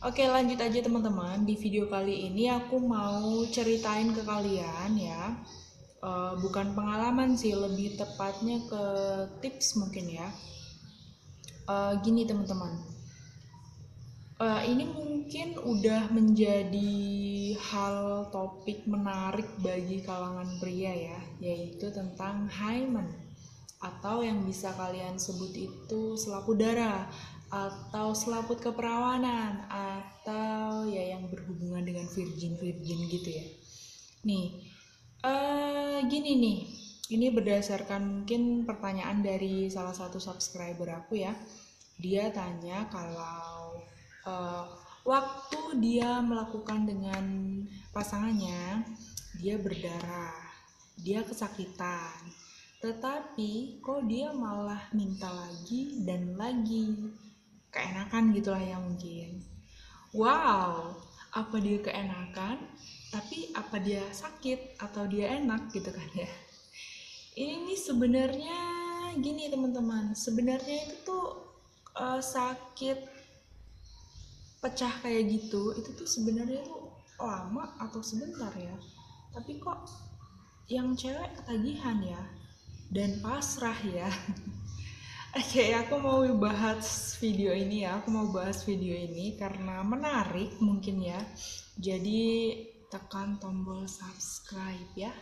Oke lanjut aja teman-teman. Di video kali ini aku mau ceritain ke kalian ya. Uh, bukan pengalaman sih lebih tepatnya ke tips mungkin ya. Uh, gini teman-teman. Uh, ini mungkin udah menjadi hal topik menarik bagi kalangan pria ya yaitu tentang hymen atau yang bisa kalian sebut itu selaput darah atau selaput keperawanan atau ya yang berhubungan dengan virgin virgin gitu ya. Nih uh, gini nih ini berdasarkan mungkin pertanyaan dari salah satu subscriber aku ya. Dia tanya kalau uh, waktu dia melakukan dengan pasangannya dia berdarah dia kesakitan. Tetapi kok dia malah minta lagi dan lagi keenakan gitulah yang mungkin. Wow apa dia keenakan tapi apa dia sakit atau dia enak gitu kan ya? Ini sebenarnya gini teman-teman. Sebenarnya itu tuh uh, sakit pecah kayak gitu itu tuh sebenarnya tuh lama atau sebentar ya. Tapi kok yang cewek ketagihan ya? Dan pasrah ya Oke, okay, aku mau bahas video ini ya. Aku mau bahas video ini karena menarik mungkin ya. Jadi tekan tombol subscribe ya.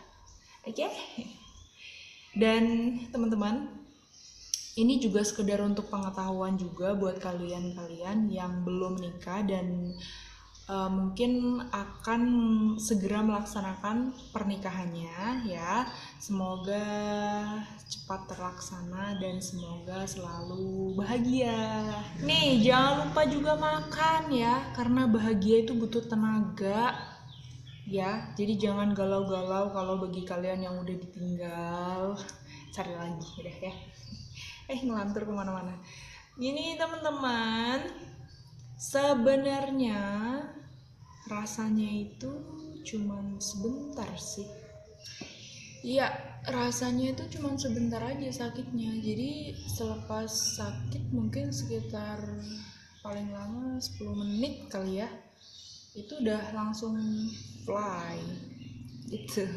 Oke. Okay? Dan teman-teman, ini juga sekedar untuk pengetahuan juga buat kalian-kalian yang belum nikah dan uh, mungkin akan segera melaksanakan pernikahannya ya. Semoga cepat terlaksana dan semoga selalu bahagia. Nih, jangan lupa juga makan ya, karena bahagia itu butuh tenaga. Ya, jadi jangan galau-galau kalau bagi kalian yang udah ditinggal, cari lagi udah ya. Eh, ngelantur ke mana-mana. Gini teman-teman, sebenarnya rasanya itu cuman sebentar sih Iya, rasanya itu cuman sebentar aja sakitnya. Jadi selepas sakit mungkin sekitar paling lama 10 menit kali ya. Itu udah langsung fly. Gitu.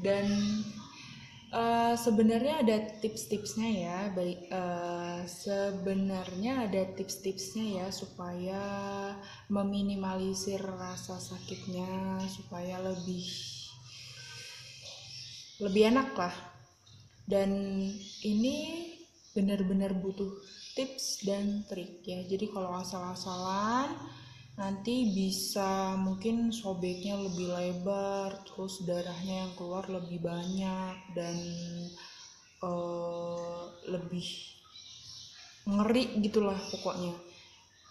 Dan uh, sebenarnya ada tips-tipsnya ya uh, sebenarnya ada tips-tipsnya ya supaya meminimalisir rasa sakitnya supaya lebih lebih enak lah. Dan ini benar-benar butuh tips dan trik ya. Jadi kalau asal-asalan nanti bisa mungkin sobeknya lebih lebar terus darahnya yang keluar lebih banyak dan uh, lebih ngeri gitulah pokoknya.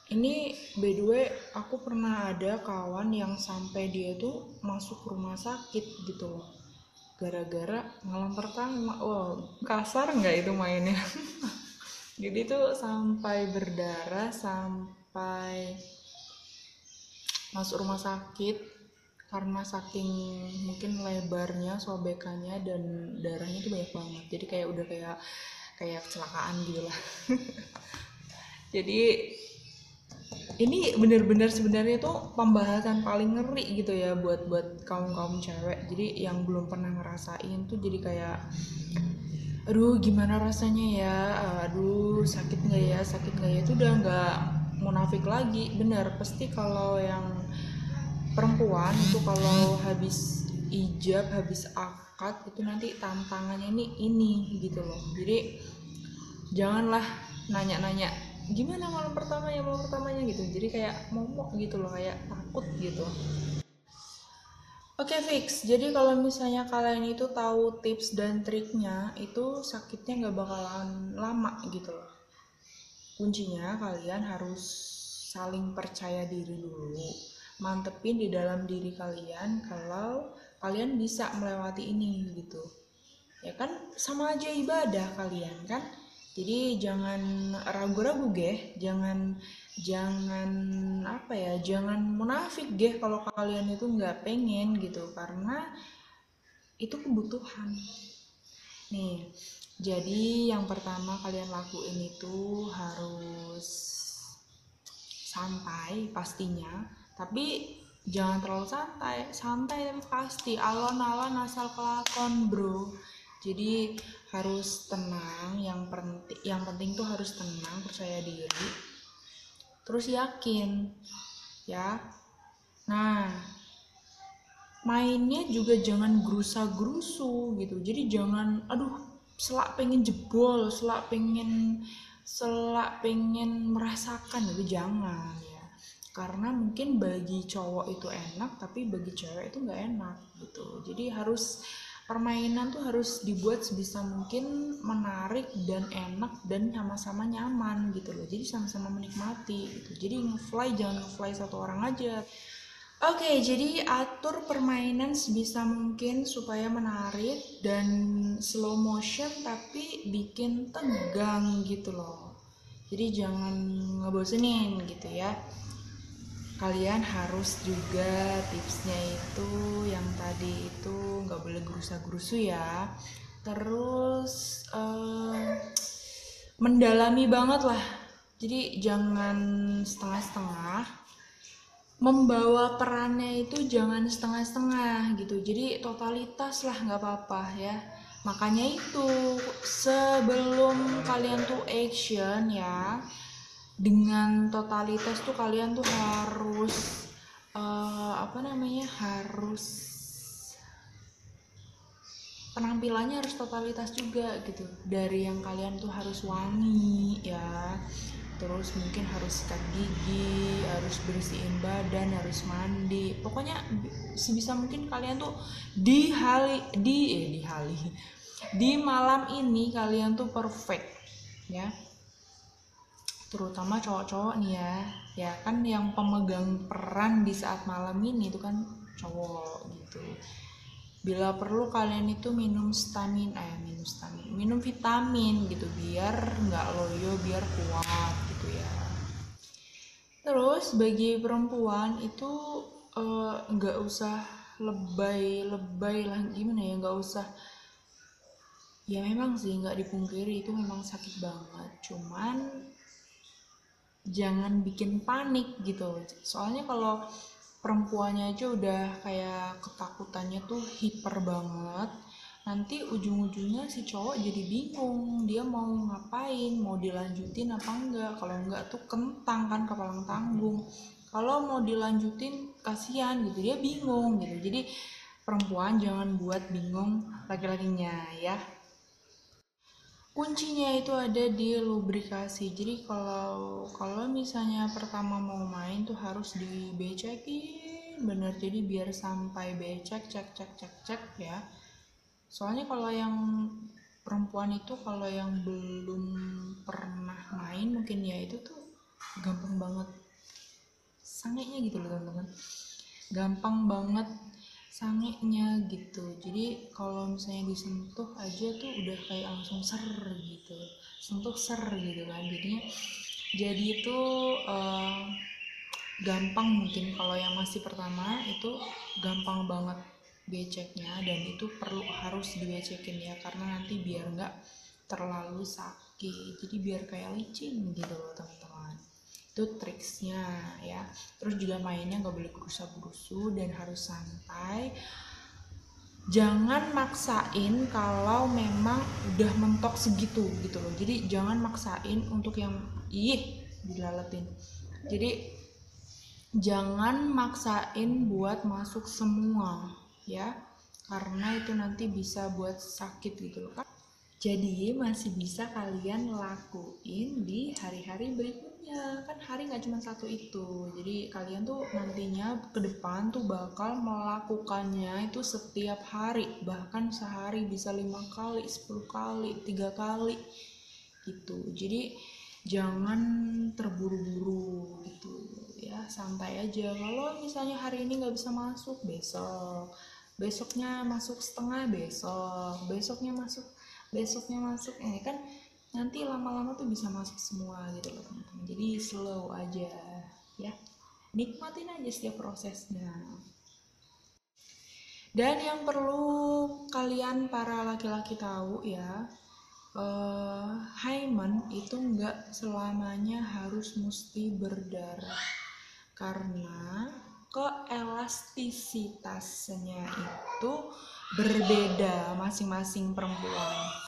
Ini by the way aku pernah ada kawan yang sampai dia tuh masuk rumah sakit gitu loh. Gara-gara malam pertama wow kasar nggak itu mainnya? Jadi tuh sampai berdarah sampai masuk rumah sakit karena saking mungkin lebarnya sobekannya dan darahnya itu banyak banget. Jadi kayak udah kayak kayak kecelakaan gitu lah. Jadi ini bener-bener sebenarnya tuh pembahasan paling ngeri gitu ya buat buat kaum kaum cewek. Jadi yang belum pernah ngerasain tuh jadi kayak aduh gimana rasanya ya? Aduh sakit nggak ya? Sakit nggak ya? Itu udah nggak munafik lagi. Bener pasti kalau yang perempuan itu kalau habis ijab habis akad itu nanti tantangannya ini ini gitu loh. Jadi janganlah nanya-nanya gimana malam pertama ya malam pertamanya? gitu. Jadi kayak momok gitu loh kayak takut gitu. Oke okay, fix, jadi kalau misalnya kalian itu tahu tips dan triknya, itu sakitnya nggak bakalan lama gitu loh. Kuncinya kalian harus saling percaya diri dulu mantepin di dalam diri kalian kalau kalian bisa melewati ini gitu. Ya kan sama aja ibadah kalian kan? Jadi jangan ragu-ragu geh. Jangan jangan apa ya jangan munafik geh kalau kalian itu nggak pengen gitu. Karena itu kebutuhan. Nih jadi yang pertama kalian lakuin itu harus santai pastinya tapi jangan terlalu santai. Santai tapi pasti. Alon-alon asal kelakon bro. Jadi harus tenang. Yang penting yang penting tuh harus tenang percaya diri. Terus yakin. Ya. Nah mainnya juga jangan gerusa gerusu gitu. Jadi jangan aduh selak pengen jebol selak pengen selak pengen merasakan. Gitu jangan ya karena mungkin bagi cowok itu enak tapi bagi cewek itu nggak enak gitu. Jadi harus permainan tuh harus dibuat sebisa mungkin menarik dan enak dan sama-sama nyaman gitu loh. Jadi sama-sama menikmati gitu. Jadi ngefly jangan ngefly satu orang aja. Oke, okay, jadi atur permainan sebisa mungkin supaya menarik dan slow motion tapi bikin tegang gitu loh. Jadi jangan ngebosenin gitu ya kalian harus juga tipsnya itu yang tadi itu nggak boleh gerusa-gerusu ya. Terus uh, mendalami banget lah. Jadi jangan setengah-setengah. Membawa perannya itu jangan setengah-setengah gitu. Jadi totalitas lah nggak apa-apa ya. Makanya itu sebelum kalian tuh action ya dengan totalitas tuh kalian tuh harus uh, apa namanya harus penampilannya harus totalitas juga gitu. Dari yang kalian tuh harus wangi ya. Terus mungkin harus sikat gigi harus bersihin badan harus mandi. Pokoknya sebisa mungkin kalian tuh di hari di eh di hari di malam ini kalian tuh perfect ya terutama cowok-cowok nih ya. Ya kan yang pemegang peran di saat malam ini itu kan cowok gitu. Bila perlu kalian itu minum stamin eh minum stamin minum vitamin gitu biar nggak loyo biar kuat gitu ya. Terus bagi perempuan itu eh, nggak uh, usah lebay lebay lah gimana ya nggak usah. Ya memang sih nggak dipungkiri itu memang sakit banget. Cuman jangan bikin panik gitu. Soalnya kalau perempuannya aja udah kayak ketakutannya tuh hiper banget nanti ujung-ujungnya si cowok jadi bingung dia mau ngapain mau dilanjutin apa enggak. Kalau enggak tuh kentang kan kepala tanggung. Kalau mau dilanjutin kasihan gitu dia bingung gitu. Jadi perempuan jangan buat bingung laki-lakinya ya kuncinya itu ada di lubrikasi. Jadi kalau kalau misalnya pertama mau main tuh harus dibecekin bener jadi biar sampai becek cek cek cek cek ya. Soalnya kalau yang perempuan itu kalau yang belum pernah main mungkin ya itu tuh gampang banget. Sangenya gitu loh teman-teman. Gampang banget sangenya gitu. Jadi kalau misalnya disentuh aja tuh udah kayak langsung ser gitu. Sentuh ser gitu kan. Jadinya jadi itu uh, gampang mungkin kalau yang masih pertama itu gampang banget beceknya dan itu perlu harus dibecekin ya karena nanti biar nggak terlalu sakit. Jadi biar kayak licin gitu loh teman-teman itu triksnya ya. Terus juga mainnya nggak boleh gerusa-gerusu dan harus santai. Jangan maksain kalau memang udah mentok segitu gitu loh. Jadi jangan maksain untuk yang ih dilaletin jadi jangan maksain buat masuk semua ya. Karena itu nanti bisa buat sakit gitu loh jadi masih bisa kalian lakuin di hari-hari berikutnya ya kan hari nggak cuma satu itu. Jadi kalian tuh nantinya ke depan tuh bakal melakukannya itu setiap hari. Bahkan sehari bisa lima kali 10 kali tiga kali gitu. Jadi jangan terburu-buru gitu ya. Santai aja. Kalau misalnya hari ini nggak bisa masuk besok. Besoknya masuk setengah besok. Besoknya masuk besoknya masuk. Ini kan nanti lama-lama tuh bisa masuk semua gitu loh teman-teman. Jadi slow aja ya. Nikmatin aja setiap prosesnya. Dan yang perlu kalian para laki-laki tahu ya eh, hymen itu nggak selamanya harus mesti berdarah. Karena keelastisitasnya itu berbeda masing-masing perempuan.